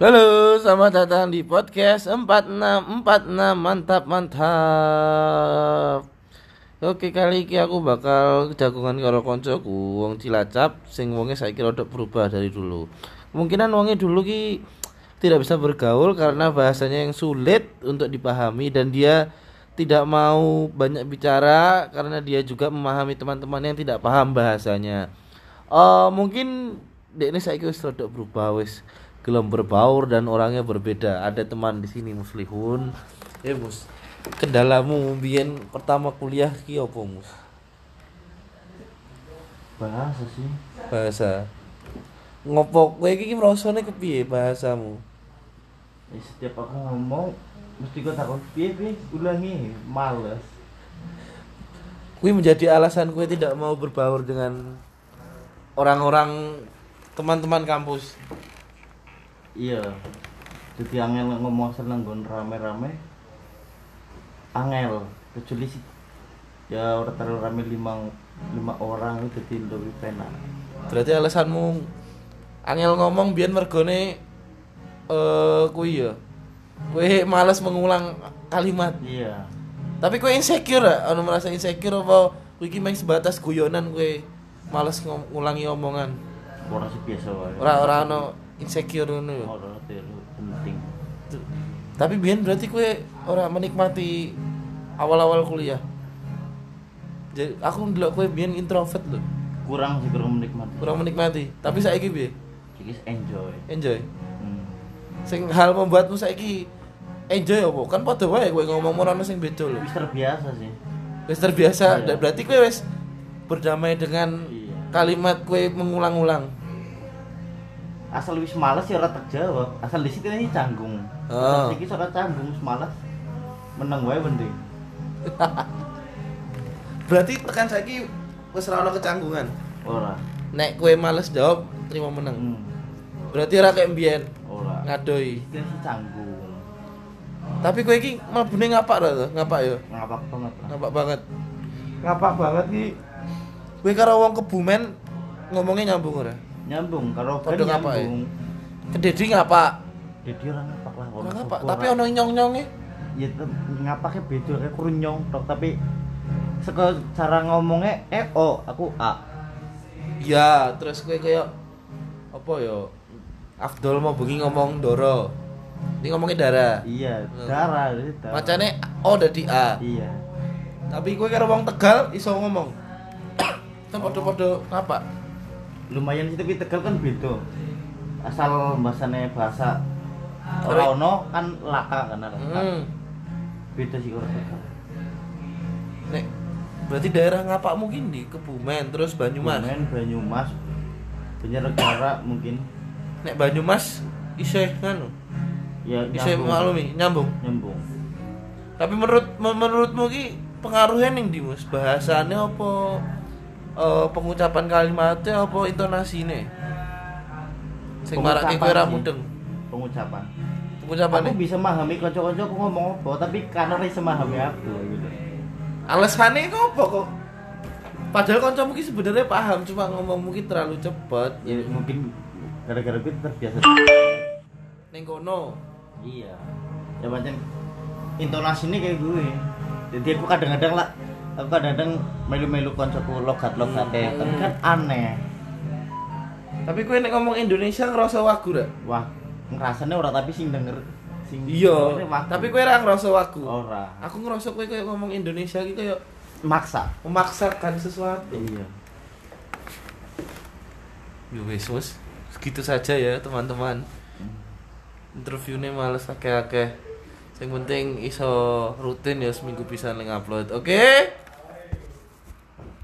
Halo, selamat datang di podcast 4646 Mantap mantap. Oke, kali ini aku bakal jagungan karo koncoku wong Cilacap sing wonge saiki rada berubah dari dulu. Kemungkinan wonge dulu ki tidak bisa bergaul karena bahasanya yang sulit untuk dipahami dan dia tidak mau banyak bicara karena dia juga memahami teman-teman yang tidak paham bahasanya. Eh mungkin dek ini saya wis rada berubah wis gelem berbaur dan orangnya berbeda. Ada teman di sini Muslihun. Eh Mus, kendalamu biyen pertama kuliah ki opo Mus? bahasa sih Bahasa. Ngopo kowe iki rasane kepiye bahasamu? ya, setiap aku ngomong mesti kau takut piye piye ulangi males Kuwi menjadi alasan kue tidak mau berbaur dengan orang-orang teman-teman kampus. Iya jadi angel ngomong seneng gon rame-rame angel kecuali sih ya udah terlalu rame lima lima orang itu jadi lebih penak Berarti alasanmu angel ngomong biyen mergone eh kuwi ya. Kowe males mengulang kalimat. iya Tapi kowe insecure ya? Anu merasa insecure apa iki main sebatas guyonan kowe males ngulangi omongan. orang sih biasa wae Ora ora ono insecure ngono ya. orang terlalu penting. Tapi biyen berarti kowe ora menikmati awal-awal kuliah. Jadi aku ndelok kowe biyen introvert lho, kurang sih kurang menikmati kurang menikmati. Tapi saiki piye? jadi enjoy Enjoy. hmm. Sing hal membuatmu saiki enjoy apa? Kan padha wae kowe ngomong ora ono sing beda lho. wis terbiasa sih Wis terbiasa, Iya. berarti kowe wis berdamai dengan iya kalimat kowe mengulang-ulang. Asal wis males ya ora terjawab asal di situ ini canggung Oh. asal iki ora canggung males menang wae penting Berarti tekan saiki wis ora ono kecanggungan. ora Nek kowe males jawab, terima menang. hmm. Berarti ora kayak mbiyen ora ngadoi. iki sih canggung Tapi kowe iki mlebune ngapak ra to? Ngapak ya? ngapak banget lah Ngapak banget. Ngapak banget ki. Kowe karo wong kebumen ngomongnya nyambung ora? Nyambung kalau ngapak ya? nyambung Kededi ngapak. jadi orang ngapak lah Ora orang ngapak, syukur tapi ono nyong-nyonge. ya tem- ngapaknya beda kayak kurunyong tok tapi seko cara ngomongnya eh oh aku a Ya, terus kowe kayak apa ya? Afdol mau bengi ngomong Doro. Ini ngomongnya darah. iya Hmm. darah. Macane O dadi A. iya Tapi kowe karo wong Tegal iso ngomong. Kan padha-padha apa? Lumayan sih tapi tegal kan beda. Asal bahasanya bahasa Ora- ora ono kan laka kan laka. Hmm. beda sih kalau tegal. Nek berarti daerah ngapak mungkin di Kebumen terus Banyumas. Kebumen, Banyumas Banjarnegara mungkin. Nek Banyumas isih nganu, ya isih maklumi nyambung. nyambung. Tapi menurut menurutmu ki pengaruhnya ning ndi Mus? Bahasane apa eh, pengucapan kalimatnya apa intonasine? Sing marake kowe ora mudeng. pengucapan Pengucapane aku bisa memahami kanca-kanca aku ngomong apa tapi karena ora bisa memahami aku gitu alasannya kok apa kok? Padahal kancamu ki sebenarnya paham cuma ngomong mungkin terlalu cepet. ya mungkin gara-gara gue terbiasa Ning kono. iya ya macam intonasi ini kayak gue jadi aku kadang-kadang lah aku kadang-kadang melu-melu koncoku logat-logat Hmm. tapi kan aneh Tapi kowe nek ngomong Indonesia ngerasa wagu ra? wah ngerasanya ora tapi sing denger sing Iya, tapi kowe ora ngerasa wagu. ora Aku ngerasa kowe kayak ngomong Indonesia iki kayak maksa memaksakan sesuatu. iya Ya wis, wis. Segitu saja ya, teman-teman. Interviewnya males akeh-akeh. Yang penting iso rutin ya seminggu bisa upload. Oke?